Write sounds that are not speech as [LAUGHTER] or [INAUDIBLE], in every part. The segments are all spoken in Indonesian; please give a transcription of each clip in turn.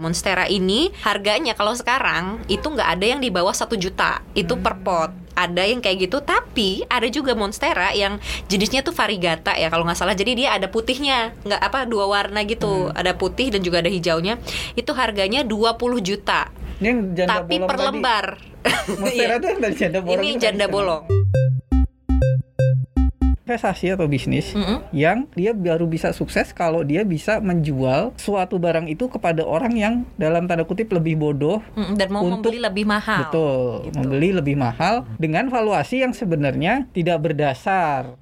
Monstera ini harganya kalau sekarang itu nggak ada yang di bawah satu juta. Itu per pot. Ada yang kayak gitu tapi ada juga monstera yang jenisnya tuh variegata ya kalau nggak salah. Jadi dia ada putihnya nggak apa dua warna gitu. Ada putih dan juga ada hijaunya. Itu harganya 20 juta. Ini yang janda tapi bolong per tadi. lembar. Monstera [LAUGHS] Iya. tuh yang tadi janda bolong. ini itu janda bolong Investasi atau bisnis Mm-mm. yang dia baru bisa sukses kalau dia bisa menjual suatu barang itu kepada orang yang dalam tanda kutip lebih bodoh Mm, dan mau Untuk- membeli lebih mahal Betul, gitu. membeli lebih mahal dengan valuasi yang sebenarnya tidak berdasar.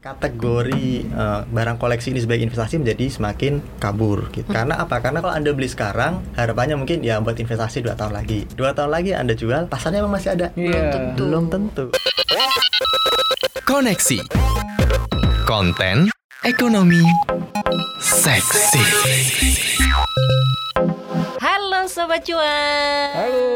kategori eh, barang koleksi ini sebagai investasi menjadi semakin kabur gitu. Karena apa? Karena kalau Anda beli sekarang, harapannya mungkin ya buat investasi dua tahun lagi. Dua tahun lagi Anda jual, pasarnya memang masih ada. Iya. Belum tentu. Koneksi Konten Ekonomi Seksi halo sobat cuan Halo.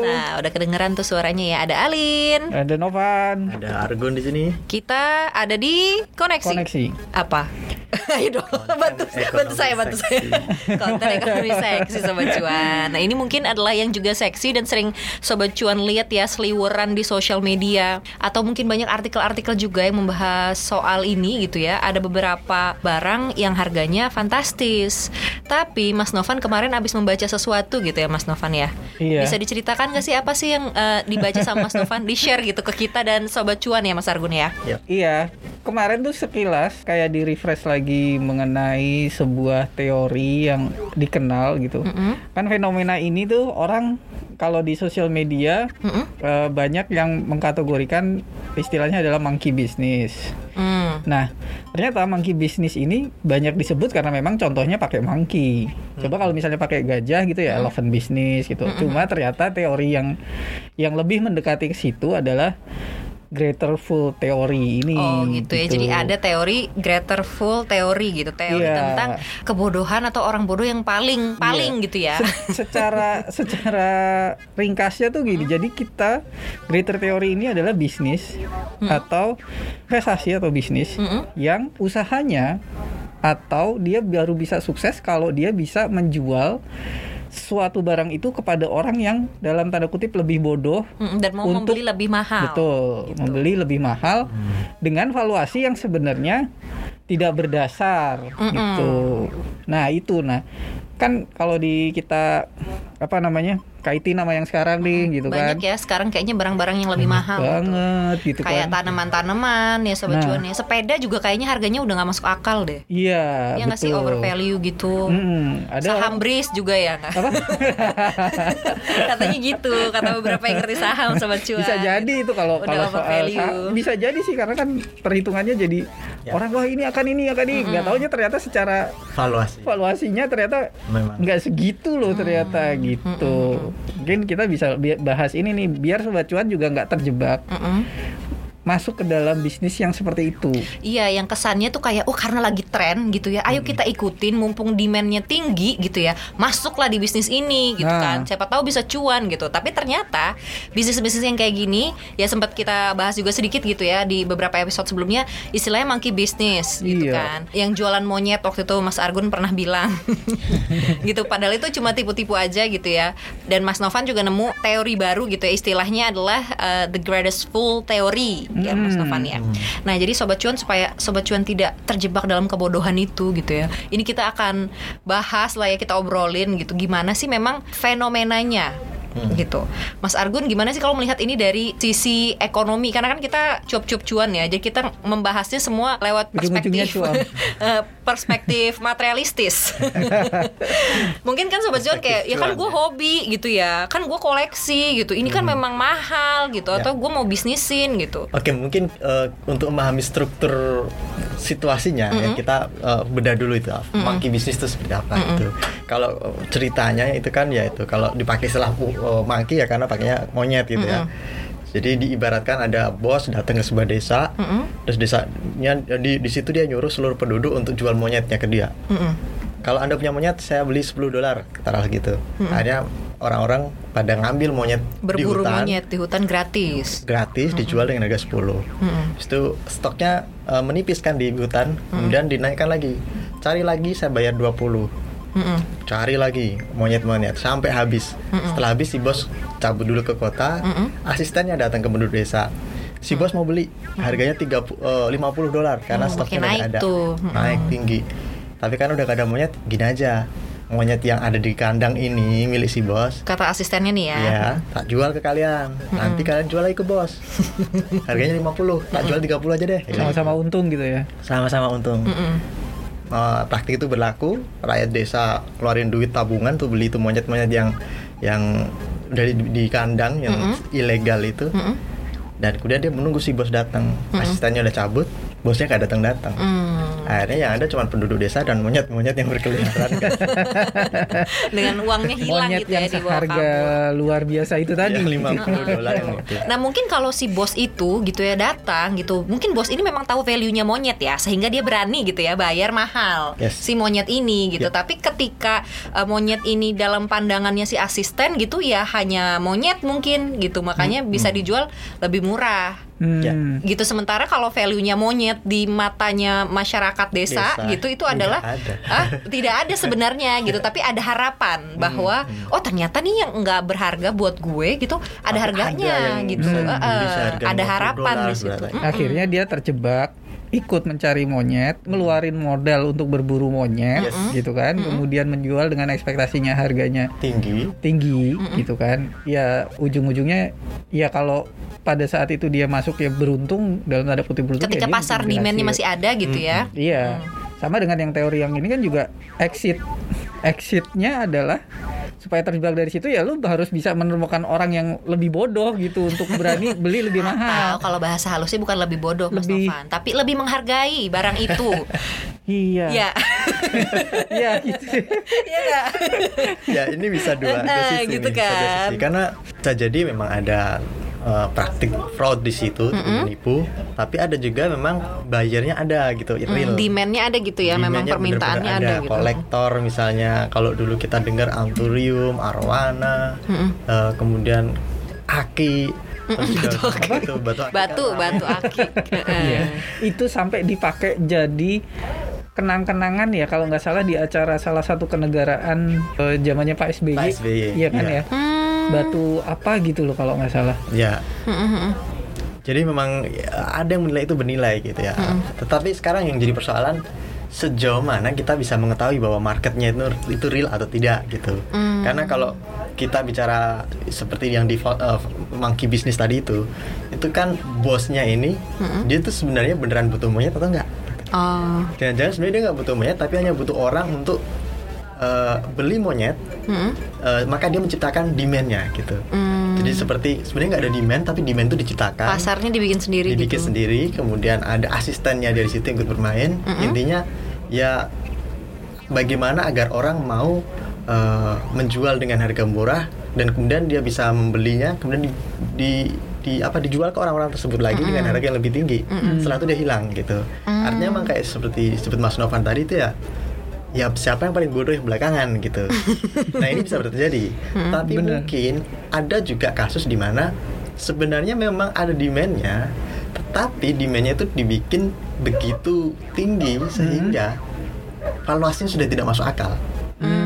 nah udah kedengeran tuh suaranya ya ada Alin Ada Novan. Ada Argon di sini. kita ada di koneksi, Koneksi. apa [LAUGHS] ayo dong bantu bantu saya bantu saya. [LAUGHS] Konten ekonomi seksi sobat cuan. Nah ini mungkin adalah yang juga seksi dan sering sobat cuan lihat ya seliweran di sosial media. Atau mungkin banyak artikel-artikel juga yang membahas soal ini gitu ya. Ada beberapa barang yang harganya fantastis. Tapi Mas Novan kemarin abis membaca sesuatu gitu ya Mas Novan ya. Iya. bisa diceritakan gak sih apa sih yang eh, dibaca sama Mas Novan? Di share gitu ke kita dan sobat cuan ya Mas Argun ya. Ya. Iya, kemarin tuh sekilas kayak di refresh lagi mengenai sebuah teori yang dikenal gitu. Mm-mm. Kan fenomena ini tuh orang kalau di sosial media Mm-mm. eh, banyak yang mengkategorikan istilahnya adalah monkey business. Hmm. Nah, ternyata monkey business ini banyak disebut karena memang contohnya pakai monkey. Coba kalau misalnya pakai gajah gitu ya elephant business gitu. Cuma ternyata teori yang yang lebih mendekati ke situ adalah greater full teori ini. Oh gitu ya. Jadi ada teori greater full teori gitu, teori Iya. tentang kebodohan atau orang bodoh yang paling paling Iya. gitu ya. Se- secara [LAUGHS] secara ringkasnya tuh gini. Jadi kita greater teori ini adalah bisnis atau investasi atau bisnis Mm-mm. yang usahanya atau dia baru bisa sukses kalau dia bisa menjual suatu barang itu kepada orang yang dalam tanda kutip lebih bodoh Mm, dan mau Untuk- membeli lebih mahal. betul Gitu. membeli lebih mahal dengan valuasi yang sebenarnya tidak berdasar Mm-mm. gitu nah itu nah kan kalau di kita apa namanya kaitin nama yang sekarang nih gitu Banyak kan ya sekarang kayaknya barang-barang yang lebih mahal. gitu. banget gitu Kayak kan tanaman-tanaman ya sobat Nah. cuan ya. Sepeda juga kayaknya harganya udah nggak masuk akal deh. iya Ya nggak sih betul. overvalue gitu. Mm-mm. ada saham bris juga ya [LAUGHS] apa [LAUGHS] Katanya gitu, kata beberapa yang ngerti saham sobat cuan. bisa jadi itu kalau Udah kalau soal overvalue. saham, bisa jadi sih karena kan perhitungannya jadi Ya. orang wah ini akan ini akan ini nggak taunya ternyata secara Valuasi. valuasinya ternyata Memang. nggak segitu loh ternyata gitu mungkin kita bisa bi- bahas ini nih biar sobat cuan juga nggak terjebak Mm-mm. Masuk ke dalam bisnis yang seperti itu Iya, yang kesannya tuh kayak, oh karena lagi tren gitu ya, ayo kita ikutin, mumpung demandnya tinggi gitu ya, masuklah di bisnis ini gitu kan, Nah. siapa tahu bisa cuan gitu. Tapi ternyata bisnis-bisnis yang kayak gini, ya sempat kita bahas juga sedikit gitu ya di beberapa episode sebelumnya, istilahnya monkey business gitu Iya. kan, yang jualan monyet waktu itu Mas Argun pernah bilang, [LAUGHS] gitu. Padahal itu cuma tipu-tipu aja gitu ya. Dan Mas Novan juga nemu teori baru gitu ya, istilahnya adalah uh, the greatest fool theory ya Mas Hmm. Novan ya. Nah, jadi sobat cuan supaya sobat cuan tidak terjebak dalam kebodohan itu gitu ya. Ini kita akan bahas lah ya kita obrolin gitu gimana sih memang fenomenanya gitu. Mas Argun gimana sih kalau melihat ini dari sisi ekonomi karena kan kita cuap-cuap cuan ya. Jadi kita membahasnya semua lewat perspektif [LAUGHS] eh, perspektif materialistis. [LAUGHS] Mungkin kan sobat cuan kayak ya kan gue ya. hobi gitu ya. Kan gue koleksi gitu. Ini kan memang mahal gitu Ya. atau gue mau bisnisin gitu. Oke, mungkin eh, untuk memahami struktur situasinya ya kita eh, bedah dulu itu monkey bisnis itu seperti apa gitu. Kalau eh, ceritanya itu kan ya itu kalau dipakai istilah uh, monkey ya karena pakainya monyet gitu ya. Jadi diibaratkan ada bos datang ke sebuah desa, terus desanya di di situ dia nyuruh seluruh penduduk untuk jual monyetnya ke dia. Mm-mm. Kalau anda punya monyet, saya beli 10 dolar, taruh gitu. Akhirnya orang-orang pada ngambil monyet di berburu hutan monyet di hutan gratis. gratis dijual dengan harga 10 Mm-mm. Habis itu stoknya eh, menipis kan di hutan kemudian dinaikkan lagi cari lagi saya bayar 20 Mm-mm. cari lagi monyet-monyet sampai habis setelah habis si bos cabut dulu ke kota asistennya datang ke penduduk desa si bos mau beli harganya 30 eh, 50 dolar karena Oh, stoknya naik nggak ada tuh. Mm-mm. naik tinggi tapi kan udah gak ada monyet gini aja monyet yang ada di kandang ini milik si bos Kata asistennya nih ya. Ya, tak jual ke kalian. Nanti kalian jual lagi ke bos. [LAUGHS] Harganya 50, tak jual 30 aja deh. sama-sama untung gitu ya Sama-sama untung. Mm-mm. Eh, praktik itu berlaku, rakyat desa keluarin duit tabungan tuh beli itu monyet-monyet yang yang dari di, kandang yang ilegal itu. Mm-mm. Dan kemudian dia menunggu si bos datang. Asistennya udah cabut, bosnya gak datang-datang. Mm. Akhirnya yang ada cuma penduduk desa dan monyet-monyet yang berkeliaran. [LAUGHS] Dengan uangnya hilang monyet gitu ya yang di bawah seharga kabur. luar biasa itu tadi yang 50 dolar yang itu. Nah mungkin kalau si bos itu gitu ya datang gitu, mungkin bos ini memang tahu value-nya monyet ya, sehingga dia berani gitu ya bayar mahal Yes. si monyet ini gitu. Yep. Tapi ketika uh, monyet ini dalam pandangannya si asisten gitu ya hanya monyet mungkin gitu, makanya bisa dijual lebih murah. Hmm. Ya. Gitu sementara kalau value-nya monyet di matanya masyarakat desa, Desa. gitu itu Tidak adalah ada. ah, tidak ada sebenarnya gitu, tapi ada harapan bahwa oh ternyata nih yang nggak berharga buat gue gitu ada Ada harganya yang gitu. bisa eh, seharga ada 50 harapan dolar di situ. akhirnya dia terjebak ikut mencari monyet, ngeluarin modal untuk berburu monyet, Yes. gitu kan, kemudian menjual dengan ekspektasinya harganya Tinggi. tinggi, gitu kan, ya ujung-ujungnya, ya kalau pada saat itu dia masuk ya beruntung dalam tanda kutip beruntung. Ketika ya pasar demandnya masih ada gitu ya. Iya, sama dengan yang teori yang ini kan juga exit, exitnya adalah supaya terjebak dari situ ya lu harus bisa menemukan orang yang lebih bodoh gitu untuk berani [LAUGHS] beli lebih Atau mahal. kalau bahasa halusnya bukan lebih bodoh Mas Lebih- Novan, tapi lebih menghargai barang itu. [LAUGHS] Iya. ya. [LAUGHS] Iya gitu. Iya ya ini bisa dua, dua Eh, sisi gitu nih, bisa dua kan. sisi. karena bisa jadi memang ada uh, praktik fraud di situ untuk menipu tapi ada juga memang bayarnya ada gitu real Demandnya ada gitu ya, memang permintaannya bener-bener ada, gitu. kolektor misalnya kalau dulu kita dengar anturium arwana uh, kemudian aki juga apa itu batu aki Batu, kan batu aki. [LAUGHS] Iya. Itu sampai dipakai jadi kenang-kenangan ya kalau nggak salah di acara salah satu kenegaraan eh, zamannya Pak SBY. Pak SBY, Iya kan iya. ya. Hmm. Batu apa gitu loh kalau nggak salah. Ya. Jadi memang ada yang menilai itu bernilai gitu ya. Tetapi sekarang yang jadi persoalan sejauh mana kita bisa mengetahui bahwa marketnya itu itu real atau tidak gitu. Karena kalau kita bicara seperti yang di uh, monkey business tadi itu, itu kan bosnya ini dia tuh sebenarnya beneran butuh monyet atau enggak? Oh. Jangan-jangan sebenarnya dia nggak butuh monyet tapi hanya butuh orang untuk uh, beli monyet, Mm-mm. uh, maka dia menciptakan demandnya gitu. Hmm. Jadi seperti sebenarnya nggak ada demand tapi demand itu diciptakan. Pasarnya dibikin sendiri dibikin gitu. sendiri, kemudian ada asistennya dari situ yang ikut bermain. Intinya ya bagaimana agar orang mau uh, menjual dengan harga murah dan kemudian dia bisa membelinya, kemudian di, di di apa dijual ke orang-orang tersebut lagi dengan harga yang lebih tinggi. Setelah itu dia hilang gitu. Artinya emang kayak seperti disebut Mas Novan tadi itu ya ya siapa yang paling bodoh yang belakangan gitu. [LAUGHS] nah ini bisa terjadi. Tapi bener. mungkin ada juga kasus di mana sebenarnya memang ada demandnya, tetapi demandnya itu dibikin begitu tinggi sehingga valuasinya sudah tidak masuk akal. Hmm.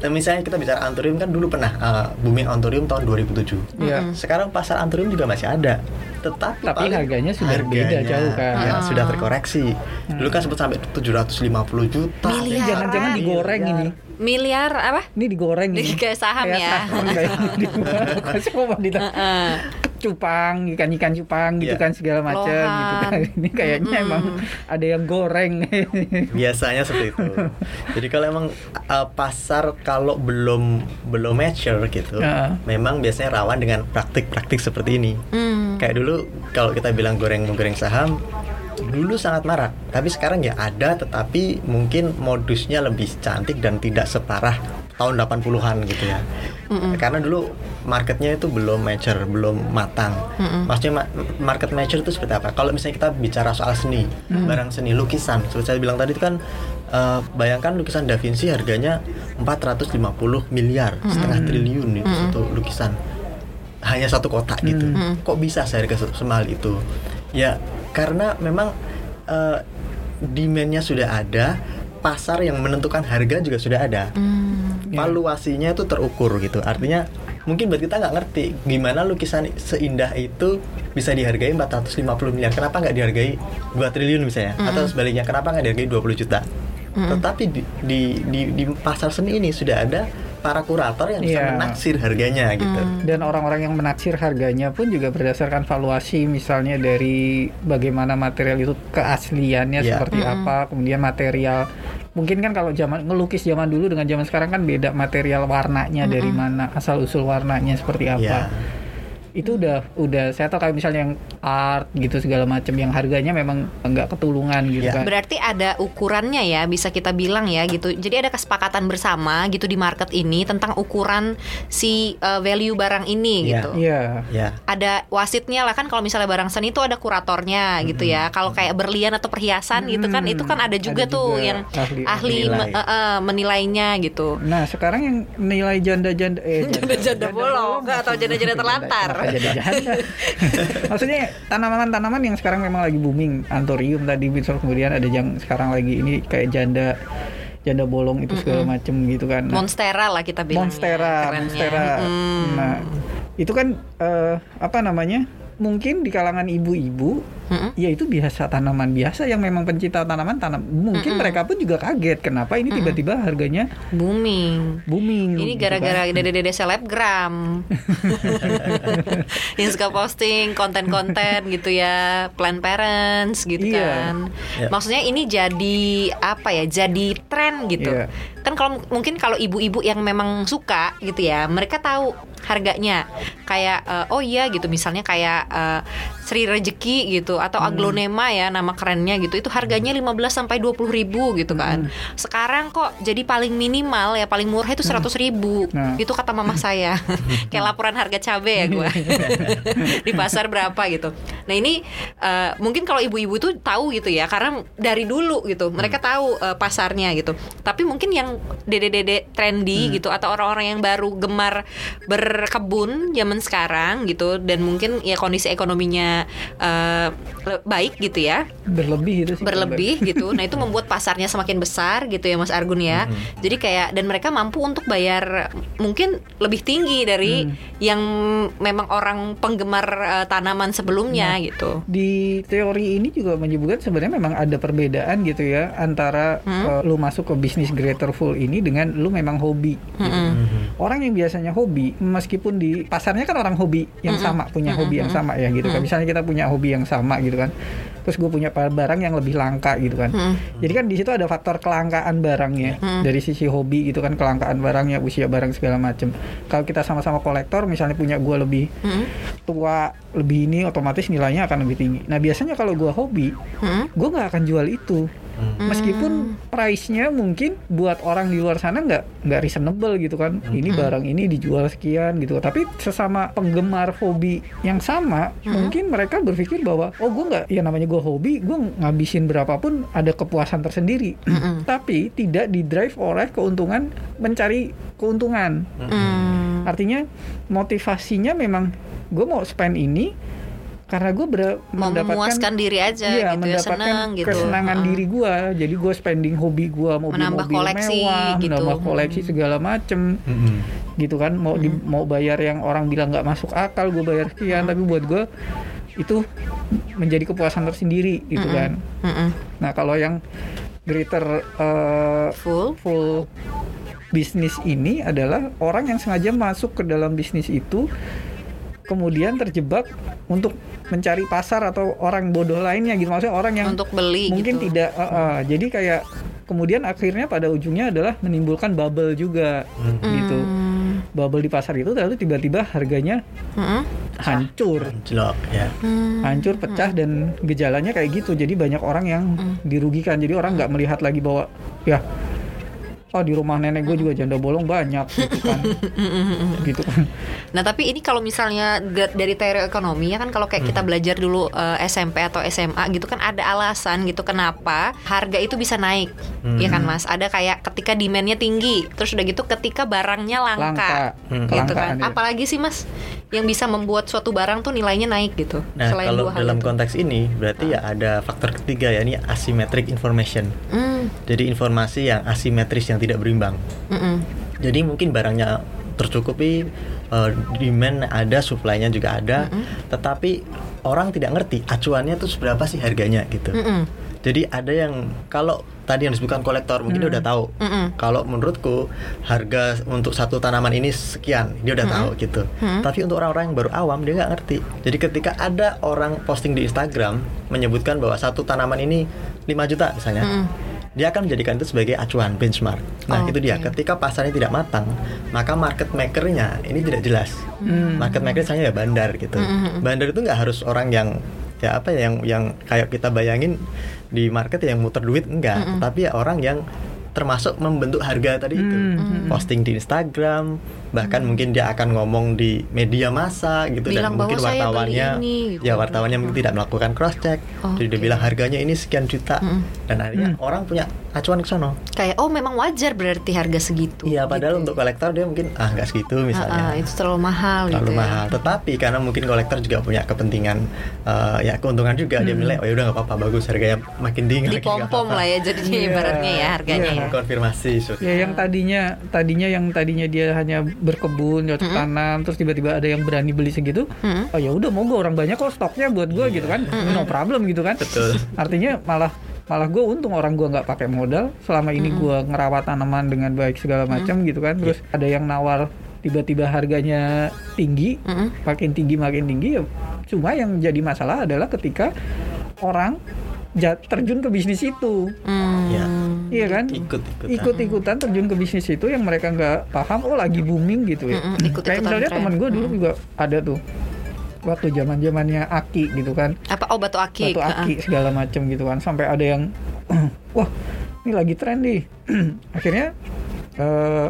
Dan misalnya kita bicara anturium kan dulu pernah uh, booming anturium tahun 2007. Iya. Sekarang pasar anturium juga masih ada. Tetapi, Tapi paling harganya sudah beda jauh kan. ya, Ah. sudah terkoreksi. Dulu kan sempat sampai 750 juta. Miliaran. jangan-jangan digoreng ini. Miliar apa? Ini digoreng Di- ini. kayak saham ya. saham, kayak di kasih komoditas. Cupang, ikan-ikan cupang gitu Iya. kan segala macam gitu kan. Ini kayaknya emang ada yang goreng. Biasanya seperti itu. Jadi kalau emang uh, pasar kalau belum belum mature gitu, Ya. memang biasanya rawan dengan praktik-praktik seperti ini. Hmm. Kayak dulu kalau kita bilang goreng menggoreng saham, dulu sangat marak. Tapi sekarang ya ada, tetapi mungkin modusnya lebih cantik dan tidak separah tahun 80-an gitu ya. Karena dulu marketnya itu belum mature, belum matang. Maksudnya ma- market mature itu seperti apa? Kalau misalnya kita bicara soal seni, barang seni, lukisan, seperti saya bilang tadi itu kan eh, bayangkan lukisan Da Vinci harganya 450 miliar, setengah triliun itu satu lukisan hanya satu kotak gitu. Kok bisa seharga se- semahal itu? Ya karena memang eh, demandnya sudah ada, pasar yang menentukan harga juga sudah ada. Hmm. Valuasinya itu terukur gitu. Artinya mungkin buat kita nggak ngerti gimana lukisan seindah itu bisa dihargai 450 miliar. Kenapa nggak dihargai 2 triliun misalnya? Atau sebaliknya kenapa nggak dihargai 20 juta? Tetapi di, di, di, di pasar seni ini sudah ada para kurator yang bisa Iya. menaksir harganya gitu. Dan orang-orang yang menaksir harganya pun juga berdasarkan valuasi misalnya dari bagaimana material itu keasliannya Iya. seperti apa, kemudian material mungkin kan kalau zaman ngelukis zaman dulu dengan zaman sekarang kan beda material warnanya dari mana, asal usul warnanya seperti apa. Iya. Itu udah udah saya tahu kayak misalnya yang art gitu segala macam yang harganya memang enggak ketulungan gitu Iya. kan. Berarti ada ukurannya ya, bisa kita bilang ya gitu. Jadi ada kesepakatan bersama gitu di market ini tentang ukuran si uh, value barang ini Iya. gitu. Iya. Ya. Ada wasitnya lah kan kalau misalnya barang seni itu ada kuratornya gitu ya. Kalau kayak berlian atau perhiasan gitu kan Hmm, itu kan ada juga ada tuh juga yang ahli- ahli menilai. me- eh, menilainya gitu. Nah sekarang yang nilai janda-janda eh [LAUGHS] Janda-janda bolong atau janda-janda terlantar. Kenapa jadi janda? [LAUGHS] Maksudnya tanaman-tanaman yang sekarang memang lagi booming, anthurium tadi, misal kemudian ada yang sekarang lagi ini kayak janda janda bolong itu segala macem gitu kan. Nah, Monstera lah kita bilang. monstera, monstera. Nah itu kan eh, apa namanya? Mungkin di kalangan ibu-ibu Mm-mm. ya itu biasa tanaman biasa yang memang pencinta tanaman tanam mungkin mereka pun juga kaget kenapa ini tiba-tiba harganya booming. booming Ini gitu gara-gara kan. dede-dede selebgram [LAUGHS] yang suka posting konten-konten gitu ya, plan parents gitu Iya. kan. Iya. Maksudnya ini jadi apa ya? Jadi tren gitu. Iya. Kan kalau mungkin kalau ibu-ibu yang memang suka gitu ya, mereka tahu harganya. Kayak eh, oh iya gitu misalnya kayak eh, Sri Rejeki gitu atau Hmm. aglonema ya nama kerennya gitu. Itu harganya 15 sampai 20 ribu gitu kan. Hmm. Sekarang kok jadi paling minimal ya paling murah itu 100 ribu. Nah. Itu kata mama [LAUGHS] saya. Kayak laporan harga cabai ya gue. [LAUGHS] Di pasar berapa gitu. Nah, ini eh, mungkin kalau ibu-ibu itu tahu gitu ya karena dari dulu gitu. Mereka tahu eh, pasarnya gitu. Tapi mungkin yang dede-dede trendy gitu atau orang-orang yang baru gemar berkebun zaman sekarang gitu dan mungkin ya kondisi ekonominya eh, le- baik gitu ya berlebih itu sih berlebih gitu. Nah, itu membuat pasarnya semakin besar gitu ya Mas Argun ya. Jadi kayak dan mereka mampu untuk bayar mungkin lebih tinggi dari yang memang orang penggemar eh, tanaman sebelumnya gitu. di teori ini juga menyebutkan sebenarnya memang ada perbedaan gitu ya antara Hmm. eh, lu masuk ke bisnis Greaterful ini dengan lu memang hobi. gitu. Mm-mm. Orang yang biasanya hobi, meskipun di pasarnya kan orang hobi yang sama, punya hobi yang sama ya gitu kan. Misalnya kita punya hobi yang sama gitu kan. Terus gue punya barang yang lebih langka gitu kan. Mm. Jadi kan di situ ada faktor kelangkaan barangnya dari sisi hobi gitu kan kelangkaan barangnya, usia barang segala macem. Kalau kita sama-sama kolektor, misalnya punya gue lebih Mm. tua lebih ini otomatis nilainya akan lebih tinggi. Nah biasanya kalau gua hobi, Mm. gue nggak akan jual itu. Meskipun price-nya mungkin buat orang di luar sana nggak nggak reasonable gitu kan. Ini barang ini dijual sekian gitu. Tapi sesama penggemar hobi yang sama, mungkin mereka berpikir bahwa oh gue nggak, ya namanya gue hobi, gue ngabisin berapapun ada kepuasan tersendiri. Tapi tidak di drive oleh keuntungan mencari keuntungan. Mm. Artinya motivasinya memang gue mau spend ini karena gue ber- Mau mendapatkan memuaskan diri aja iya, gitu ya, mendapatkan senang gitu. kesenangan Heeh. diri gue. Jadi gue spending hobi gue mau beli Menambah mobil koleksi mewah, gitu. menambah koleksi segala macem Mm-mm. gitu kan. Mau di, mau bayar yang orang bilang nggak masuk akal, gue bayar sekian. Tapi buat gue itu menjadi kepuasan tersendiri gitu kan. Mm-mm. Nah kalau yang greater eh, Full. full bisnis ini adalah orang yang sengaja masuk ke dalam bisnis itu kemudian terjebak untuk mencari pasar atau orang bodoh lainnya gitu maksudnya orang yang Untuk beli mungkin gitu. tidak eh, eh, jadi kayak kemudian akhirnya pada ujungnya adalah menimbulkan bubble juga gitu Hmm. bubble di pasar itu lalu tiba-tiba harganya Mm-mm. hancur Jelok ya. Hmm. hancur pecah dan gejalanya kayak gitu jadi banyak orang yang dirugikan jadi orang nggak melihat lagi bahwa ya oh di rumah nenek gue juga janda bolong banyak gitu kan [LAUGHS] gitu kan Nah tapi ini kalau misalnya dari teori ekonomi ya kan kalau kayak kita belajar dulu eh, SMP atau SMA gitu kan ada alasan gitu kenapa harga itu bisa naik, ya kan mas? Ada kayak ketika demandnya tinggi, terus udah gitu ketika barangnya langka, Langka. Hmm. gitu kan? Apalagi sih mas yang bisa membuat suatu barang tuh nilainya naik gitu? Nah, selain kalau dua hal dalam itu. konteks ini berarti ya ada faktor ketiga ya ini asymmetric information. Hmm, Jadi informasi yang asimetris yang tidak berimbang. mm-mm. Jadi mungkin barangnya tercukupi, eh, demand ada, supply-nya juga ada, tetapi orang tidak ngerti acuannya tuh seberapa sih harganya gitu. Mm-mm. Jadi ada yang kalau tadi yang disebutkan kolektor mungkin dia udah tahu. Mm-mm. Kalau menurutku harga untuk satu tanaman ini sekian, dia udah tahu gitu. Tapi untuk orang-orang yang baru awam dia nggak ngerti. Jadi ketika ada orang posting di Instagram menyebutkan bahwa satu tanaman ini 5 juta misalnya. Mm-mm. Dia akan menjadikan itu sebagai acuan benchmark. Nah, itu dia. Ketika pasarnya tidak matang, maka market makernya ini tidak jelas. Hmm. Market maker misalnya ya bandar gitu. Mm-mm. Bandar itu nggak harus orang yang ya apa ya yang yang kayak kita bayangin di market yang muter duit enggak, tapi ya orang yang termasuk membentuk harga tadi itu. Hmm. Posting di Instagram, bahkan mungkin dia akan ngomong di media massa gitu Bilang dan mungkin bahwa saya beli wartawannya ini, gitu. ya wartawannya mungkin tidak melakukan cross check. Jadi dia bilang harganya ini sekian juta Mm-mm. dan akhirnya orang punya acuan ke sono. Kayak oh memang wajar berarti harga segitu. Iya, padahal gitu. untuk kolektor dia mungkin ah nggak segitu misalnya. Ah, ah, itu terlalu mahal terlalu gitu ya. mahal. Tetapi karena mungkin kolektor juga punya kepentingan eh, ya keuntungan juga dia Hmm. nilai oh ya udah nggak apa-apa bagus harganya makin nggak Dipom-pom lah ya jadinya Iya. ibaratnya ya harganya Iya. ya. konfirmasi so- ya yang tadinya tadinya yang tadinya dia hanya berkebun cocok tanam terus tiba-tiba ada yang berani beli segitu Mm. oh ya udah mau gue orang banyak kok stoknya buat gue gitu kan. No problem gitu kan. Betul. artinya malah malah gue untung orang gue nggak pakai modal. Selama ini gue ngerawat tanaman dengan baik segala macam gitu kan. Terus ada yang nawar tiba-tiba harganya tinggi Mm-mm. makin tinggi makin tinggi ya cuma yang jadi masalah adalah ketika orang terjun ke bisnis itu. Hmm. Ya. iya kan? Ikut ikut ikut-ikutan terjun ke bisnis itu yang mereka nggak paham oh lagi booming gitu ya. Mm-mm, ikut-ikutan kayak misalnya tren. teman gue dulu juga ada tuh waktu zaman zamannya aki gitu kan. Apa? Oh batu akik. batu aki segala macem gitu kan. Sampai ada yang [CLEARS THROAT] wah ini lagi tren nih. [CLEARS THROAT] Akhirnya eh,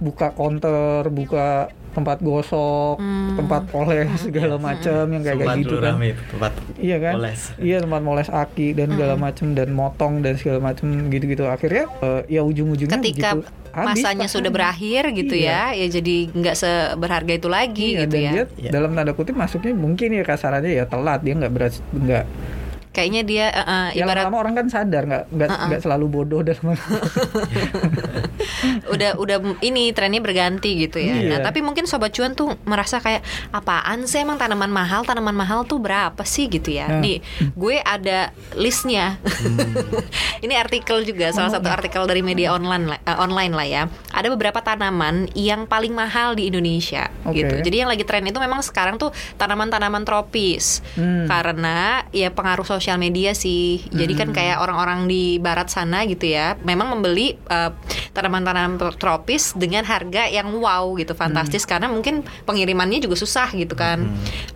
buka counter buka tempat gosok Hmm. tempat poles segala macam yang kayak kayak gitu kan rame itu, tempat Iya kan? poles. Iya tempat moles aki dan segala macem dan motong dan segala macem gitu-gitu. Akhirnya eh, ya ujung-ujungnya Ketika begitu habis masanya sudah berakhir gitu Iya. ya, ya jadi nggak seberharga itu lagi Iya, gitu dan ya. dia Iya. dalam tanda kutip masuknya mungkin ya kasarannya ya telat dia nggak berat nggak Kayaknya dia eh, ya ibarat lama orang kan sadar nggak nggak nggak selalu bodoh dalam [LAUGHS] udah udah ini trennya berganti gitu ya. Iya. Nah, tapi mungkin sobat cuan tuh merasa kayak apaan sih emang tanaman mahal? Tanaman mahal tuh berapa sih gitu ya? Nah. Nih, gue ada listnya. [LAUGHS] ini artikel juga salah satu artikel dari media online eh, online lah ya. Ada beberapa tanaman yang paling mahal di Indonesia Oke. gitu. Jadi yang lagi tren itu memang sekarang tuh tanaman-tanaman tropis. Hmm. Karena ya pengaruh sosial media sih. Jadi kan kayak orang-orang di barat sana gitu ya, memang membeli eh, tanaman-tanaman tropis dengan harga yang wow gitu, fantastis karena mungkin pengirimannya juga susah gitu kan.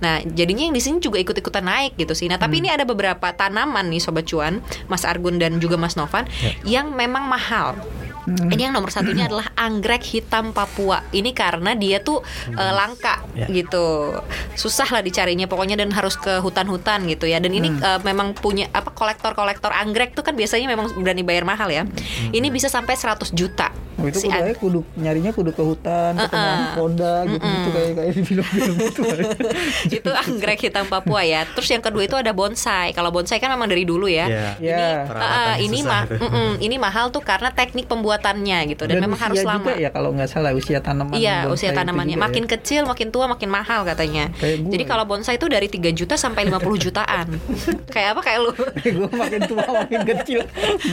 Nah, jadinya yang di sini juga ikut-ikutan naik gitu sih. Nah, tapi ini ada beberapa tanaman nih sobat cuan, Mas Argun dan juga Mas Novan yang memang mahal. Ini yang nomor satunya adalah anggrek hitam Papua. Ini karena dia tuh eh, langka Ya. gitu, susah lah dicarinya. Pokoknya dan harus ke hutan-hutan gitu ya. Dan ini eh, memang punya apa kolektor-kolektor anggrek tuh kan biasanya memang berani bayar mahal ya. Ini bisa sampai 100 juta. Oh, itu Si kudu, kudu nyarinya kudu ke hutan, ketemu Uh-uh. anaconda gitu-gitu kayak kayak di film-film itu. [LAUGHS] itu anggrek hitam Papua ya. Terus yang kedua itu ada bonsai. Kalau bonsai kan memang dari dulu ya. ya Ya. Perawatannya Ah, ini susah mah itu. mm-mm, ini mahal tuh karena teknik pembuatannya gitu dan, memang usia harus lama. juga ya kalau nggak salah usia tanaman. Iya, usia tanamannya juga makin ya. kecil, makin tua, makin mahal katanya. Kayak Jadi ya. kalau bonsai itu dari 3 juta sampai 50 jutaan. [LAUGHS] kayak apa kayak lu? gue makin tua makin kecil.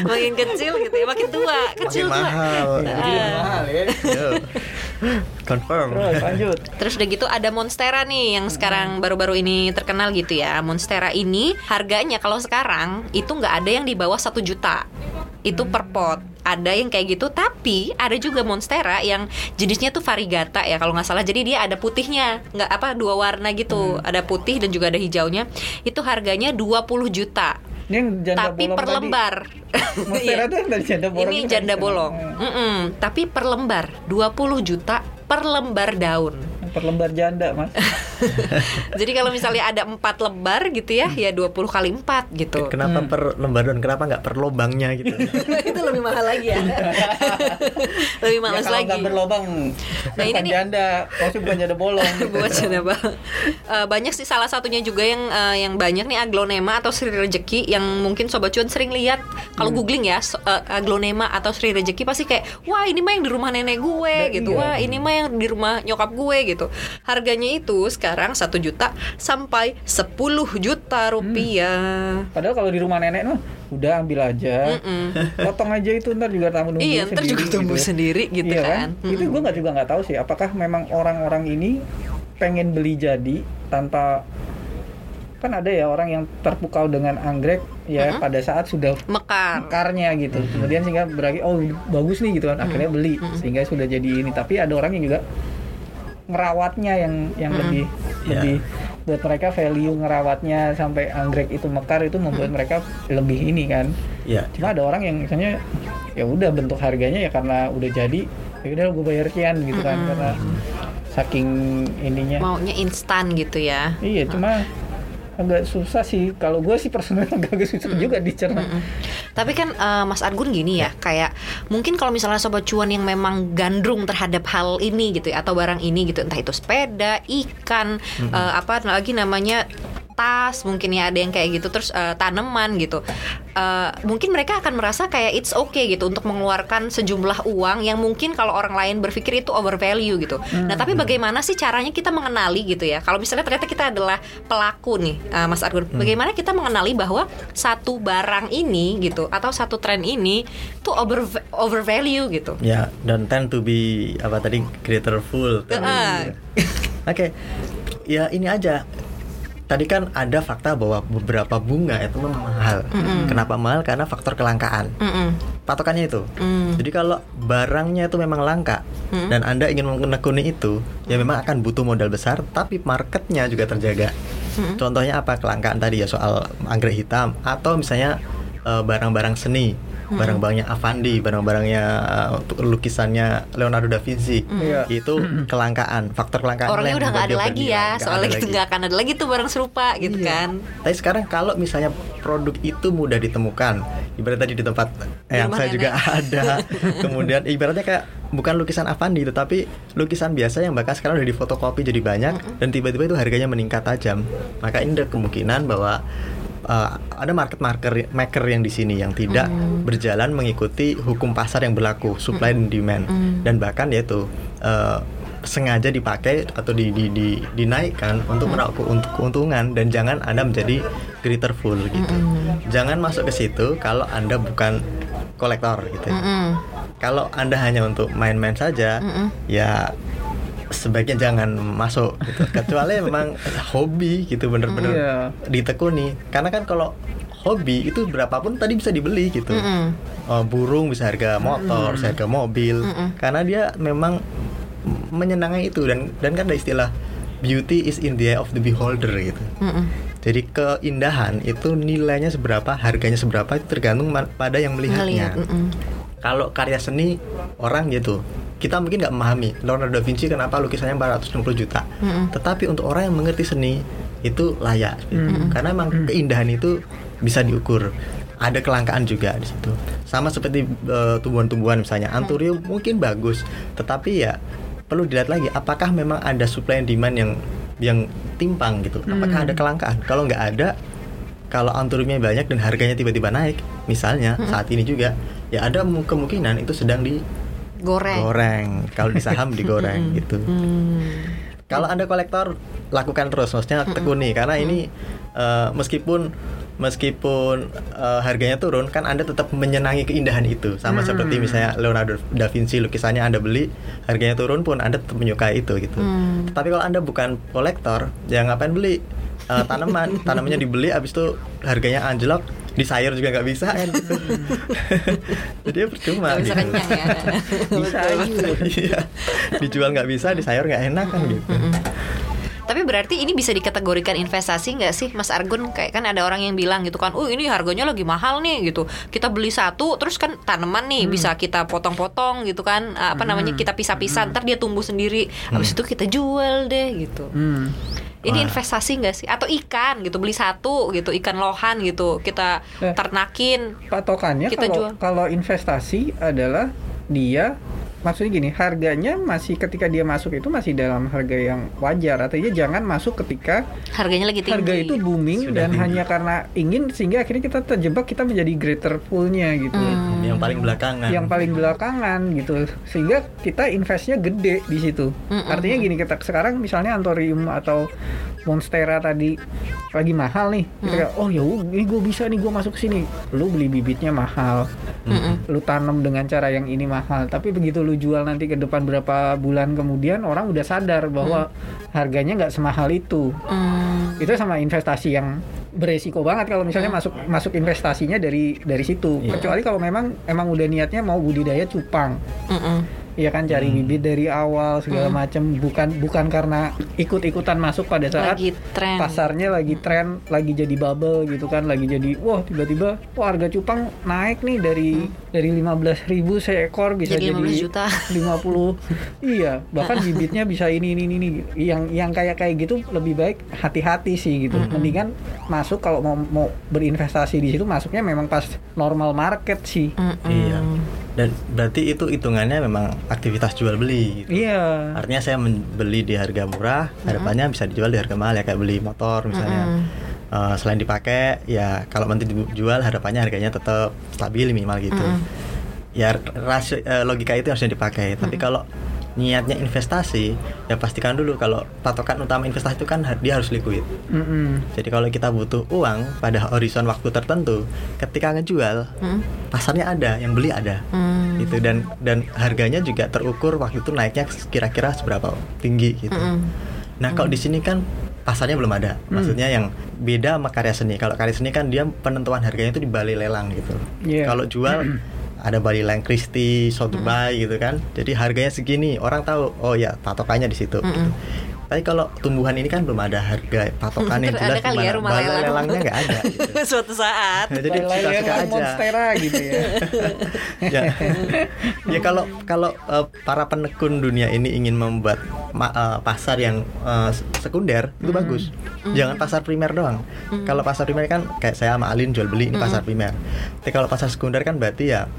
makin kecil gitu ya, makin tua, kecil makin tua. mahal Ah. mahal ya. Confirm Terus lanjut. Terus udah gitu ada Monstera nih yang sekarang baru-baru ini terkenal gitu ya. Monstera ini harganya kalau sekarang itu nggak ada yang di bawah satu juta. Itu per pot. Ada yang kayak gitu, tapi ada juga Monstera yang jenisnya tuh variegata ya kalau nggak salah. Jadi dia ada putihnya, nggak apa dua warna gitu. Ada putih dan juga ada hijaunya. Itu harganya 20 juta. Ini yang janda tapi bolong per tadi. lembar. Monstera tuh yang tadi janda bolong Ini itu janda bolong. Hmm. Mm-mm. Tapi per lembar 20 juta per lembar daun. Per lembar janda, Mas. [LAUGHS] [LAUGHS] Jadi kalau misalnya ada empat lembar gitu ya, ya 20 kali 4 gitu. Kenapa Hmm. per lembar dan kenapa nggak per lobangnya gitu? [LAUGHS] itu lebih mahal lagi ya. [LAUGHS] lebih Ya, males kalau lagi. nggak berlobang, Nah, ini nih- janda, maksudnya bukan janda bolong. buat janda. Eh, banyak sih salah satunya juga yang eh, yang banyak nih aglonema atau Sri Rejeki yang mungkin sobat cuan sering lihat kalau Hmm. googling ya so- eh, aglonema atau Sri Rejeki pasti kayak wah ini mah yang di rumah nenek gue Nah, gitu iya. wah ini mah yang di rumah nyokap gue gitu harganya itu sekarang satu juta sampai 10 juta rupiah. Padahal kalau di rumah nenek mah udah ambil aja, Mm-mm. potong aja itu ntar juga tamu tumbuh Iya, ntar juga tumbuh sendiri gitu iya kan. Itu gue nggak juga nggak tahu sih, apakah memang orang-orang ini pengen beli jadi tanpa kan ada ya orang yang terpukau dengan anggrek ya pada saat sudah mekar. mekarnya gitu. Kemudian sehingga berarti oh bagus nih gitu kan. Akhirnya beli sehingga sudah jadi ini. Tapi ada orang yang juga ngerawatnya yang yang lebih Iya. lebih buat mereka value ngerawatnya sampai anggrek itu mekar itu membuat mereka lebih ini kan. ya. Cuma ada orang yang misalnya ya udah bentuk harganya ya karena udah jadi ya udah gue bayar sekian gitu kan karena saking ininya. maunya instan gitu ya Iya, cuma agak susah sih. Kalau gue sih personal [LAUGHS] agak susah juga dicerna. Mm. Tapi kan eh, Mas Argun gini ya, kayak mungkin kalau misalnya sobat cuan yang memang gandrung terhadap hal ini gitu ya, atau barang ini gitu, entah itu sepeda, ikan, eh, apa lagi namanya tas mungkin ya ada yang kayak gitu terus eh, tanaman gitu Eh, mungkin mereka akan merasa kayak it's okay gitu untuk mengeluarkan sejumlah uang yang mungkin kalau orang lain berpikir itu overvalue gitu nah tapi bagaimana sih caranya kita mengenali gitu ya kalau misalnya ternyata kita adalah pelaku nih eh, Mas Argun bagaimana kita mengenali bahwa satu barang ini gitu atau satu tren ini tuh over overvalue gitu Ya, dan tend to be apa tadi greaterful. Heeh. Oke. Ya ini aja. Tadi kan ada fakta bahwa beberapa bunga itu memang mahal. Kenapa mahal? Karena faktor kelangkaan. Mm-mm. Patokannya itu. Mm. Jadi kalau barangnya itu memang langka dan Anda ingin menekuni itu, ya memang akan butuh modal besar, tapi marketnya juga terjaga. Contohnya apa? Kelangkaan tadi ya soal anggrek hitam atau misalnya eh, barang-barang seni, barang-barangnya Avandi, barang-barangnya eh, untuk lukisannya Leonardo da Vinci. Iya. Itu kelangkaan, faktor kelangkaan orangnya udah nggak membuat ada lagi ya soalnya gitu lagi. nggak akan ada lagi tuh barang serupa gitu Iya. kan Tapi sekarang kalau misalnya produk itu mudah ditemukan, ibarat tadi di tempat eh, yang saya juga nenek. ada, [LAUGHS] kemudian ibaratnya kayak bukan lukisan Avandi itu, tapi lukisan biasa yang bahkan sekarang udah difotokopi jadi banyak dan tiba-tiba itu harganya meningkat tajam. Maka ini ada kemungkinan bahwa eh, ada market marker maker yang di sini yang tidak berjalan mengikuti hukum pasar yang berlaku supply dan demand. Dan bahkan yaitu eh, sengaja dipakai atau di, di, di- dinaikkan untuk meraup untuk keuntungan dan jangan anda menjadi greaterful gitu. Jangan masuk ke situ kalau anda bukan kolektor gitu. Mm-mm. kalau anda hanya untuk main-main saja ya sebaiknya jangan masuk gitu. kecuali [LAUGHS] memang hobi gitu bener-bener Iya. ditekuni karena kan kalau hobi itu berapapun tadi bisa dibeli gitu Mm-mm. Oh, burung bisa harga motor, bisa harga mobil, karena dia memang menyenangi itu dan dan kan ada istilah beauty is in the eye of the beholder gitu. Mm-mm. Jadi keindahan itu nilainya seberapa, harganya seberapa itu tergantung pada yang melihatnya. Ngelihat, mm-mm. Kalau karya seni orang gitu, kita mungkin nggak memahami Leonardo da Vinci kenapa lukisannya 460 juta. Mm-mm. Tetapi untuk orang yang mengerti seni itu layak, gitu. karena emang keindahan itu bisa diukur. Ada kelangkaan juga di situ. Sama seperti eh, tumbuhan-tumbuhan misalnya, anturium mungkin bagus, tetapi ya perlu dilihat lagi apakah memang ada supply and demand yang yang timpang gitu. Apakah ada kelangkaan? Kalau nggak ada, kalau anturiumnya banyak dan harganya tiba-tiba naik, misalnya saat ini juga, ya ada mu- kemungkinan itu sedang goreng digoreng. Kalau di saham [LAUGHS] digoreng gitu. Hmm. Kalau anda kolektor, lakukan terus, maksudnya tekuni karena ini eh, meskipun meskipun eh, harganya turun, kan anda tetap menyenangi keindahan itu. Sama seperti misalnya Leonardo da Vinci lukisannya anda beli, harganya turun pun anda tetap menyukai itu gitu. Hmm. Tapi kalau anda bukan kolektor, ya ngapain beli Eh, tanaman? [LAUGHS] Tanamannya dibeli, habis itu harganya anjlok, disayur juga nggak bisa kan? gitu. [LAUGHS] Jadi ya percuma. Nggak bisa gitu. kenyang ya [LAUGHS] Bisa aja. [LAUGHS] Iya. Dijual nggak bisa, disayur nggak enak kan gitu. Tapi berarti ini bisa dikategorikan investasi nggak sih, Mas Argun? Kayak kan ada orang yang bilang gitu kan, oh ini harganya lagi mahal nih gitu. Kita beli satu, terus kan tanaman nih bisa kita potong-potong gitu kan, apa namanya kita pisah-pisah, ntar dia tumbuh sendiri. Habis itu kita jual deh gitu. Hmm. Ini Wah. investasi nggak sih? Atau ikan gitu, beli satu gitu, ikan lohan gitu, kita Eh. ternakin. patokannya Kita kalau jual. kalau investasi adalah dia maksudnya gini harganya masih ketika dia masuk itu masih dalam harga yang wajar artinya jangan masuk ketika Harganya lagi tinggi. harga itu booming Sudah dan tinggi. hanya karena ingin sehingga akhirnya kita terjebak kita menjadi greater poolnya gitu Hmm. yang paling belakangan yang paling belakangan gitu sehingga kita investnya gede di situ Mm-mm. artinya gini kita sekarang misalnya antorium atau monstera tadi lagi mahal nih kita kayak, oh ya ini gue bisa nih gue masuk ke sini lu beli bibitnya mahal Mm-mm. lu tanam dengan cara yang ini mahal tapi begitu lu jual nanti ke depan berapa bulan kemudian orang udah sadar bahwa harganya nggak semahal itu Hmm. itu sama investasi yang beresiko banget kalau misalnya masuk masuk investasinya dari dari situ. Iya. kecuali kalau memang emang udah niatnya mau budidaya cupang. Mm-mm. Iya kan cari Hmm. bibit dari awal segala macam bukan bukan karena ikut-ikutan masuk pada saat Lagi tren. pasarnya lagi tren lagi jadi bubble gitu kan lagi jadi wah tiba-tiba wah harga cupang naik nih dari dari 15.000 ribu seekor bisa Jadi jadi, 15 juta. 50 [LAUGHS] iya bahkan bibitnya bisa ini ini ini. Yang yang kayak kayak gitu lebih baik hati-hati sih gitu. Mendingan masuk kalau mau mau berinvestasi di situ masuknya memang pas normal market sih. Mm-mm. iya. Dan berarti itu hitungannya memang aktivitas jual beli gitu. iya. Artinya saya membeli di harga murah harapannya bisa dijual di harga mahal ya kayak beli motor misalnya. Eh, selain dipakai ya kalau nanti dijual harapannya harganya tetap stabil minimal gitu. Ya rasio eh, logika itu harusnya dipakai. Tapi kalau niatnya investasi ya pastikan dulu kalau patokan utama investasi itu kan dia harus liquid Mm-mm. jadi kalau kita butuh uang pada horizon waktu tertentu ketika ngejual Mm. pasarnya ada yang beli ada Mm. gitu dan dan harganya juga terukur waktu itu naiknya kira-kira seberapa tinggi gitu. Mm-mm. Nah kalau di sini kan pasarnya belum ada, maksudnya yang beda sama karya seni. Kalau karya seni kan dia penentuan harganya itu di balai lelang gitu. Iya. Kalau jual [CLEARS THROAT] ada balai lelang Christie, Sotheby gitu kan. Jadi harganya segini, orang tahu. Oh ya patokannya di situ. gitu. Tapi kalau tumbuhan ini kan belum ada harga patokan yang Ntar jelas ada kali ya rumah balai lelang. lelangnya nggak ada. [LAUGHS] Gitu. Suatu saat. Nah, jadi suka-suka lelang aja. monstera gitu ya [LAUGHS] ya ya kalau kalau eh, para penekun dunia ini ingin membuat ma- eh, pasar yang eh, sekunder itu bagus jangan pasar primer doang kalau pasar primer kan kayak saya sama Alin jual beli ini pasar primer tapi kalau pasar sekunder kan berarti ya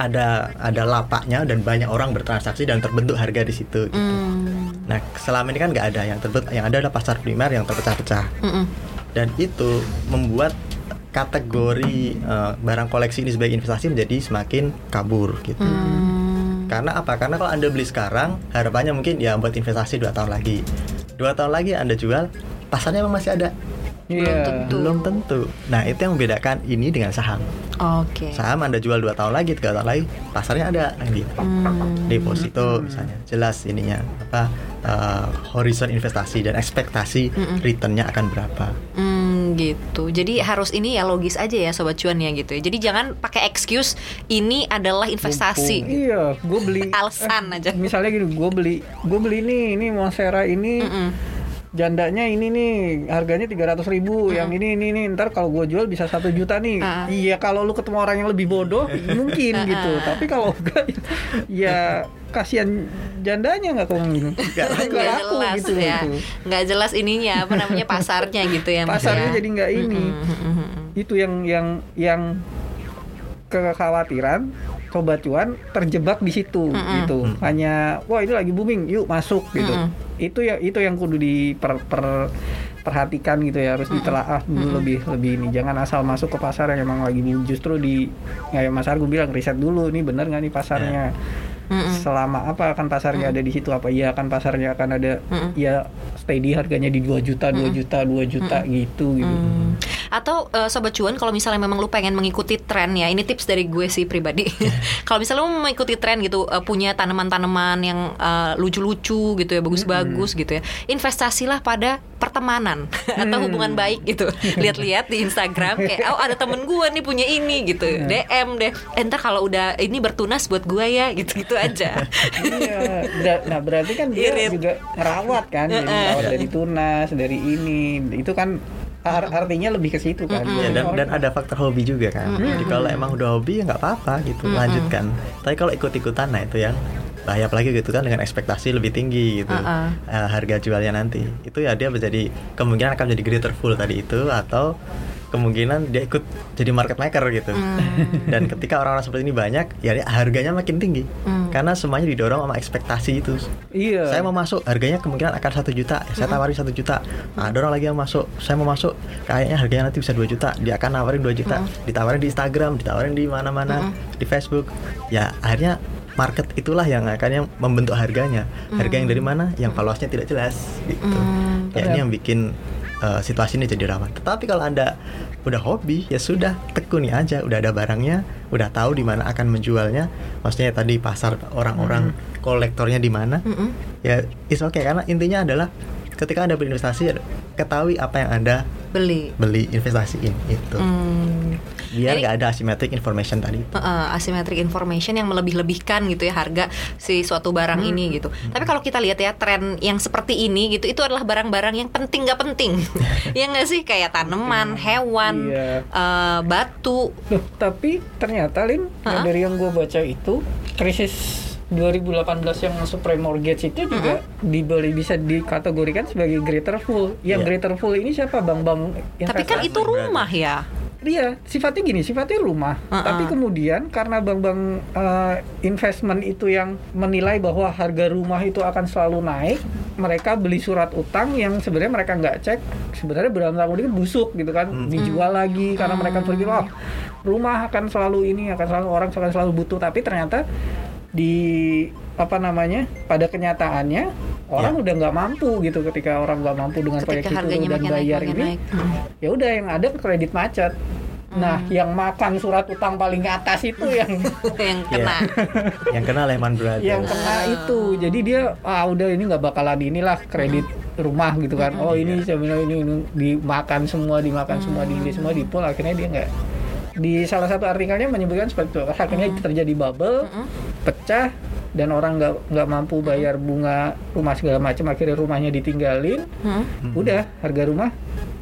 ada ada lapaknya dan banyak orang bertransaksi dan terbentuk harga di situ gitu. Mm. Nah selama ini kan nggak ada yang terbentuk yang ada adalah pasar primer yang terpecah-pecah Mm-mm. dan itu membuat kategori eh, barang koleksi ini sebagai investasi menjadi semakin kabur gitu. Mm. Karena apa? Karena kalau anda beli sekarang, harapannya mungkin ya buat investasi dua tahun lagi. Dua tahun lagi anda jual, pasarnya memang masih ada. Iya tentu. Belum tentu. Nah itu yang membedakan ini dengan saham. Oke. Saham anda jual dua tahun lagi, tiga tahun lagi, pasarnya ada lagi. Hmm. Deposito misalnya, jelas ininya apa eh, horizon investasi dan ekspektasi returnnya akan berapa. Hmm, gitu. Jadi harus ini ya logis aja ya sobat cuan ya gitu ya. Jadi jangan pakai excuse ini adalah investasi. Iya, gue beli [LAUGHS] Alasan aja. Misalnya gini, gue beli, gue beli nih, ini Monstera ini Mm-mm. Jandanya ini nih harganya 300.000 ribu, yang ini ini nih ntar kalau gue jual bisa satu juta nih. Ah. Iya, kalau lu ketemu orang yang lebih bodoh [LAUGHS] mungkin gitu. Tapi kalau enggak, ya kasihan jandanya nggak gitu. Nggak laku jelas gitu ya. Nggak jelas ininya apa namanya pasarnya gitu ya. Pasarnya ya. jadi nggak ini. Mm-mm. Itu yang yang yang kekhawatiran sobat cuan terjebak di situ gitu. Hanya wah ini lagi booming yuk masuk gitu. Mm-mm. itu ya itu yang kudu diper per- perhatikan gitu ya harus ditelaah dulu lebih lebih ini. Jangan asal masuk ke pasar yang emang lagi booming justru di kayak Mas Argo bilang riset dulu ini bener nggak nih pasarnya Mm-mm. selama apa akan pasarnya ada di situ apa iya akan pasarnya akan ada Mm-mm. ya steady harganya di 2 juta 2 juta 2 juta gitu gitu Hmm. Atau eh, sobat cuan kalau misalnya memang lu pengen mengikuti tren ya, ini tips dari gue sih pribadi. [LAUGHS] kalau misalnya lu mau mengikuti tren gitu, eh, punya tanaman-tanaman yang eh, lucu-lucu gitu ya, bagus-bagus gitu ya. Investasilah pada pertemanan [LAUGHS] atau hubungan baik gitu. [LAUGHS] Lihat-lihat di Instagram kayak oh ada temen gue nih punya ini gitu. DM deh. Eh, ntar kalau udah ini bertunas buat gue ya gitu-gitu aja. Iya, nah berarti kan dia Irit. juga ngerawat kan, jadi ngerawat dari tunas, dari ini, itu kan ar- artinya lebih ke situ kan. Ya, dan dan ada faktor hobi juga kan. Jadi kalau emang udah hobi ya nggak apa-apa gitu, lanjutkan. Tapi kalau ikut-ikutan nah itu yang bahaya apalagi gitu kan dengan ekspektasi lebih tinggi gitu Uh-uh. eh, harga jualnya nanti itu ya dia menjadi kemungkinan akan jadi greater full tadi itu atau kemungkinan dia ikut jadi market maker gitu. Dan ketika orang-orang seperti ini banyak ya harganya makin tinggi. Karena semuanya didorong sama ekspektasi itu. Iya. saya mau masuk harganya kemungkinan akan satu juta. Saya tawarin satu juta. Nah, ada orang lagi yang masuk. Saya mau masuk kayaknya harganya nanti bisa 2 juta. Dia akan nawarin 2 juta. Ditawarin di Instagram ditawarin di mana-mana di Facebook. Ya akhirnya market itulah yang akan yang membentuk harganya. Harga yang dari mana? Yang valuasinya tidak jelas gitu. Ya ini yang bikin uh, situasi ini jadi rawan. Tetapi kalau anda udah hobi ya sudah tekuni aja. Udah ada barangnya udah tahu di mana akan menjualnya. Maksudnya tadi pasar orang-orang kolektornya di mana. Mm-mm. ya is oke karena intinya adalah ketika anda berinvestasi ketahui apa yang anda Beli. beli investasiin itu Hmm. Biar nggak ada asymmetric information tadi itu. Uh, asymmetric information yang melebih-lebihkan gitu ya harga si suatu barang ini gitu. Tapi kalau kita lihat ya tren yang seperti ini gitu itu adalah barang-barang yang penting gak penting. [LAUGHS] ya nggak sih kayak tanaman, hewan, Iya. uh, batu. Loh, tapi ternyata Lin, Hah? dari yang gue baca itu krisis 2018 yang supreme mortgage itu juga dibeli bisa dikategorikan sebagai greater full. Yang Iya. greater full ini siapa bang-bang Tapi kan itu rumah ya. Iya, sifatnya gini, sifatnya rumah. Uh-uh. Tapi kemudian karena bank-bank eh, investment itu yang menilai bahwa harga rumah itu akan selalu naik, mereka beli surat utang yang sebenarnya mereka nggak cek, sebenarnya berapa tahun ini busuk gitu kan, Hmm. dijual lagi karena mereka berpikir, oh rumah akan selalu ini, akan selalu orang akan selalu butuh. Tapi ternyata di apa namanya pada kenyataannya orang Ya. udah nggak mampu gitu ketika orang nggak mampu dengan proyek itu dan naik, bayar ini naik. Hmm. ya udah yang ada kredit macet. Nah, yang makan surat utang paling atas itu yang [LAUGHS] yang kena. yang kena Lehman Brothers yang kena itu. Jadi dia ah udah ini nggak bakalan inilah kredit rumah gitu kan. Oh ini sebenarnya ini, ini dimakan semua, dimakan semua, di ini semua dipul akhirnya dia nggak di salah satu artikelnya menyebutkan seperti itu. Akhirnya terjadi bubble, pecah dan orang nggak nggak mampu bayar bunga rumah segala macam akhirnya rumahnya ditinggalin Hmm. udah harga rumah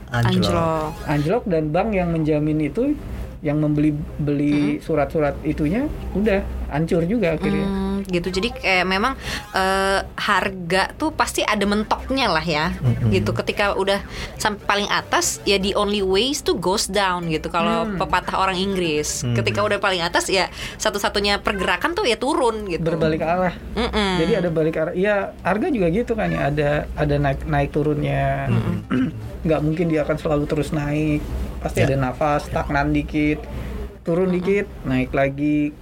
anjlok Anjlok. anjlok dan bank yang menjamin itu yang membeli beli surat-surat itunya udah hancur juga akhirnya. Hmm, gitu jadi kayak memang eh, harga tuh pasti ada mentoknya lah ya gitu ketika udah sampai paling atas ya the only ways to goes down gitu kalau pepatah orang Inggris ketika udah paling atas ya satu-satunya pergerakan tuh ya turun gitu Berbalik arah. Mm-mm. Jadi ada balik arah. Iya, harga juga gitu kan ya. Ada ada naik naik turunnya. Nggak mungkin dia akan selalu terus naik. Pasti Ya. ada nafas, stagnan dikit, turun dikit, naik lagi.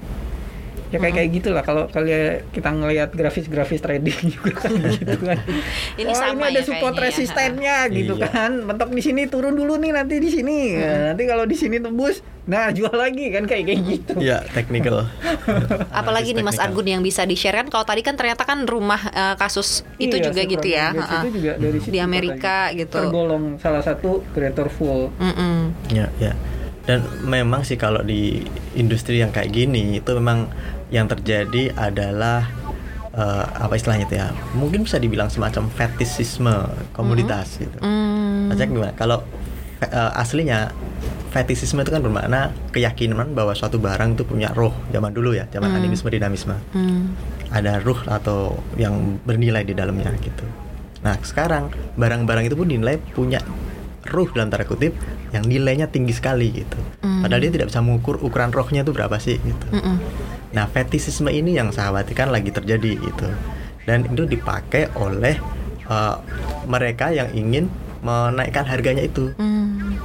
Ya kayak kayak gitulah kalau kalian kita ngelihat grafis-grafis trading [LAUGHS] juga kan gitu kan. [LAUGHS] Ini oh, sama ini ada ya support ya. resistennya gitu Iya. kan. Mentok di sini turun dulu nih nanti di sini. Nah, nanti kalau di sini tembus, nah jual lagi kan kayak kayak gitu. ya technical [LAUGHS] apalagi nih Mas. Argun yang bisa di-share kan kalau tadi kan ternyata kan rumah eh, kasus itu Iya, juga gitu ya. Itu juga dari situ Di Amerika katanya. gitu. Tergolong salah satu creator full. Mm-mm. Ya, ya. Dan memang sih kalau di industri yang kayak gini itu memang yang terjadi adalah eh, apa istilahnya itu ya? Mungkin bisa dibilang semacam fetisisme komoditas gitu. Mm. Gimana? Kalau eh, aslinya fetisisme itu kan bermakna keyakinan bahwa suatu barang itu punya roh zaman dulu ya, zaman animisme dinamisme. Mm. Ada ruh atau yang bernilai di dalamnya gitu. Nah sekarang barang-barang itu pun dinilai punya ruh dalam tanda kutip yang nilainya tinggi sekali gitu. Hmm. Padahal dia tidak bisa mengukur ukuran rohnya itu berapa sih gitu. Mm-mm. Nah fetisisme ini yang saya khawatirkan lagi terjadi gitu. Dan itu dipakai oleh uh, mereka yang ingin menaikkan harganya itu. Mm.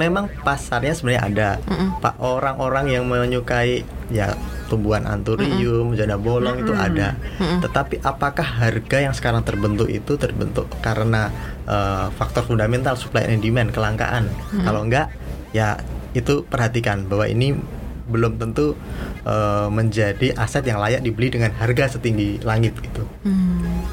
Memang pasarnya sebenarnya ada. Mm-mm. Pak orang-orang yang menyukai ya tumbuhan anturium, janda bolong itu ada. Mm-mm. Tetapi apakah harga yang sekarang terbentuk itu terbentuk karena uh, faktor fundamental supply and demand kelangkaan? Kalau enggak, ya itu perhatikan bahwa ini belum tentu eh, menjadi aset yang layak dibeli dengan harga setinggi langit gitu.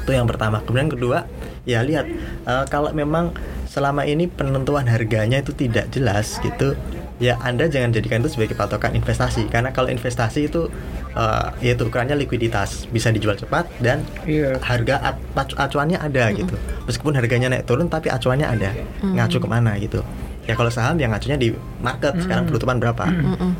Itu yang pertama. Kemudian kedua, ya lihat eh, kalau memang selama ini penentuan harganya itu tidak jelas gitu, ya Anda jangan jadikan itu sebagai patokan investasi karena kalau investasi itu eh, yaitu ukurannya likuiditas, bisa dijual cepat dan Iya. harga acuannya ada gitu. Meskipun harganya naik turun tapi acuannya ada. Ngacu ke mana gitu. Ya kalau saham yang ngacunya di market sekarang penutupan berapa.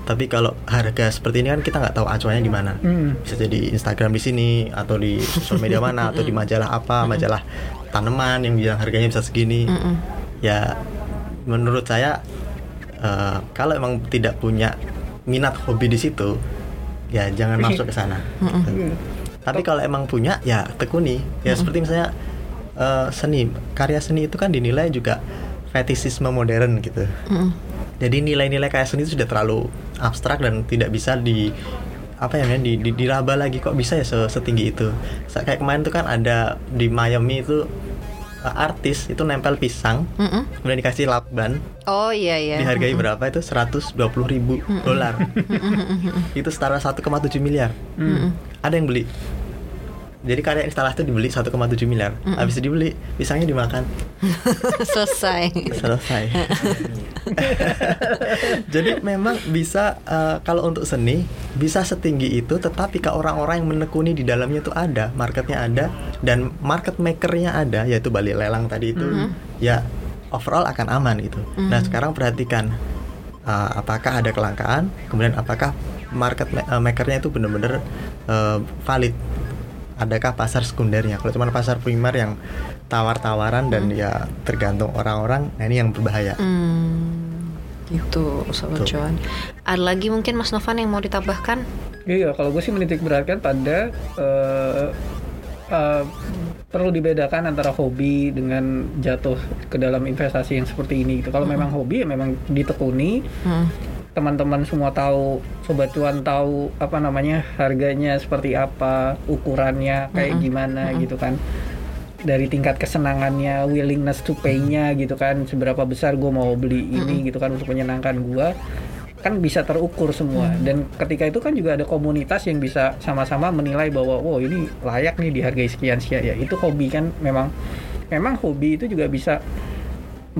Tapi kalau harga seperti ini kan kita nggak tahu acuannya di mana. Hmm. Bisa jadi Instagram di sini atau di sosial media [LAUGHS] mana atau di majalah apa, majalah tanaman yang bilang harganya bisa segini. Ya menurut saya eh, kalau emang tidak punya minat hobi di situ, ya jangan [LAUGHS] masuk ke sana. Gitu. Tapi kalau emang punya, ya tekuni. Ya seperti misalnya eh, seni, karya seni itu kan dinilai juga fetisisme modern gitu. Jadi nilai-nilai karya seni itu sudah terlalu abstrak dan tidak bisa di apa ya di, di diraba lagi kok bisa ya se- setinggi itu. Kayak kemarin tuh kan ada di Miami itu artis itu nempel pisang, Mm-mm. kemudian dikasih lakban, Oh iya iya. dihargai berapa itu 120 ribu dolar. itu setara 1,7 miliar. Ada yang beli. Jadi karya instalasi itu dibeli 1,7 miliar. Habis itu dibeli, pisangnya dimakan. [LAUGHS] Selesai. Selesai. [LAUGHS] Jadi memang bisa eh, kalau untuk seni bisa setinggi itu, tetapi kalau orang-orang yang menekuni di dalamnya itu ada, marketnya ada, dan market makernya ada, yaitu Bali Lelang tadi itu, ya overall akan aman gitu. Nah sekarang perhatikan eh, apakah ada kelangkaan, kemudian apakah market ma- eh, makernya itu benar-benar eh, valid. Adakah pasar sekundernya? Kalau cuma pasar primer yang tawar-tawaran dan ya tergantung orang-orang, nah ini yang berbahaya. Hmm, gitu sobat cuan. Ada lagi mungkin Mas Novan yang mau ditambahkan? Iya, kalau gue sih menitik beratkan pada eh, eh, perlu dibedakan antara hobi dengan jatuh ke dalam investasi yang seperti ini. Gitu. Kalau memang hobi ya memang ditekuni, Hmm. Teman-teman semua tahu, sobat cuan tahu apa namanya harganya seperti apa, ukurannya kayak gimana gitu kan. Dari tingkat kesenangannya, willingness to pay-nya gitu kan, seberapa besar gue mau beli ini gitu kan untuk menyenangkan gue kan bisa terukur semua. Dan ketika itu kan juga ada komunitas yang bisa sama-sama menilai bahwa wow ini layak nih dihargai sekian sekian ya itu hobi kan memang. Memang hobi itu juga bisa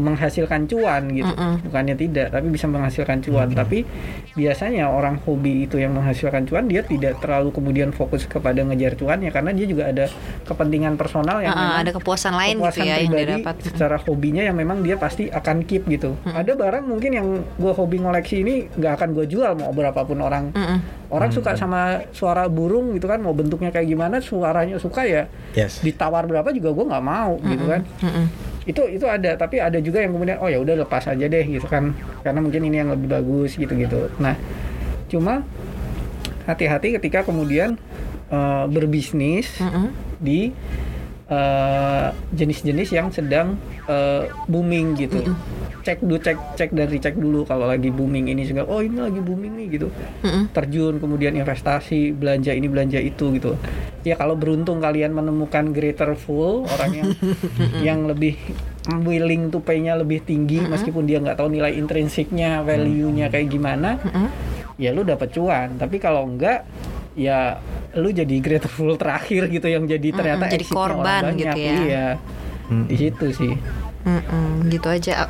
menghasilkan cuan gitu Mm-mm. bukannya tidak tapi bisa menghasilkan cuan tapi biasanya orang hobi itu yang menghasilkan cuan dia tidak terlalu kemudian fokus kepada ngejar cuannya karena dia juga ada kepentingan personal yang memang ada kepuasan lain kepuasan gitu ya yang dia dapat. secara hobinya yang memang dia pasti akan keep gitu ada barang mungkin yang gue hobi ngoleksi ini nggak akan gue jual mau berapapun orang Mm-mm. orang suka sama suara burung gitu kan mau bentuknya kayak gimana suaranya suka ya Yes. ditawar berapa juga gue nggak mau gitu kan Mm-mm. Itu itu ada tapi ada juga yang kemudian oh ya udah lepas aja deh gitu kan karena mungkin ini yang lebih bagus gitu gitu nah cuma hati-hati ketika kemudian eh, berbisnis Mm-mm. di eh, jenis-jenis yang sedang eh, booming gitu. Cek dulu cek cek dari cek dulu kalau lagi booming ini. Juga oh ini lagi booming nih gitu. Mm-mm. terjun kemudian investasi belanja ini belanja itu gitu. Ya kalau beruntung kalian menemukan greater full orang yang [LAUGHS] yang lebih willing to pay-nya lebih tinggi meskipun dia nggak tahu nilai intrinsiknya value-nya kayak gimana Mm-mm. ya lu dapat cuan. Tapi kalau enggak ya lu jadi greater full terakhir gitu yang jadi ternyata jadi exit-nya orang korban banyak. gitu ya. iya. Hmm. di situ sih Mm-mm, gitu aja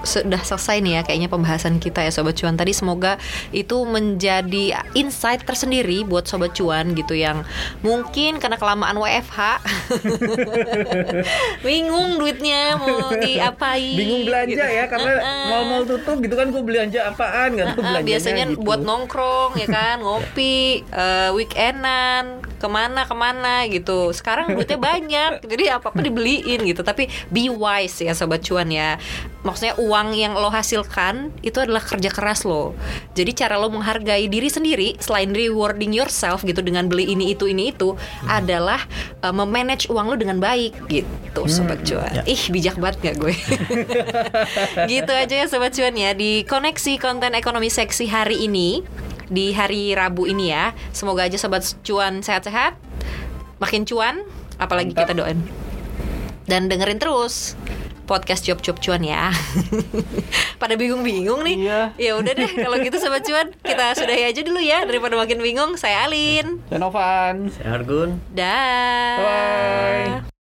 sudah selesai nih ya kayaknya pembahasan kita ya sobat cuan tadi semoga itu menjadi insight tersendiri buat sobat cuan gitu yang mungkin karena kelamaan WFH [LAUGHS] bingung duitnya mau diapain bingung belanja gitu. ya karena Uh-uh. mal-mal tutup gitu kan gue belanja apaan nggak tahu Ah, belanjanya biasanya gitu. buat nongkrong ya kan ngopi eh, weekendan ke mana ke mana gitu. Sekarang duitnya banyak [LAUGHS] jadi apa apa dibeliin gitu. Tapi be wise ya sobat cuan ya. Maksudnya uang yang lo hasilkan itu adalah kerja keras lo. Jadi cara lo menghargai diri sendiri selain rewarding yourself gitu dengan beli ini itu ini itu adalah eh, memanage uang lo dengan baik gitu sobat cuan. ya. ih bijak banget gak gue? [LAUGHS] Gitu aja ya sobat cuan ya. Di koneksi konten ekonomi seksi hari ini di hari Rabu ini ya semoga aja sobat cuan sehat-sehat makin cuan apalagi Mantap. kita doain dan dengerin terus podcast Cuap Cuap Cuan ya. [LAUGHS] Pada bingung-bingung nih. Iya. Ya udah deh kalau gitu sobat cuan, kita sudahi aja dulu ya daripada makin bingung. Saya Alin. Denovan. Saya Argun. Dah. Bye.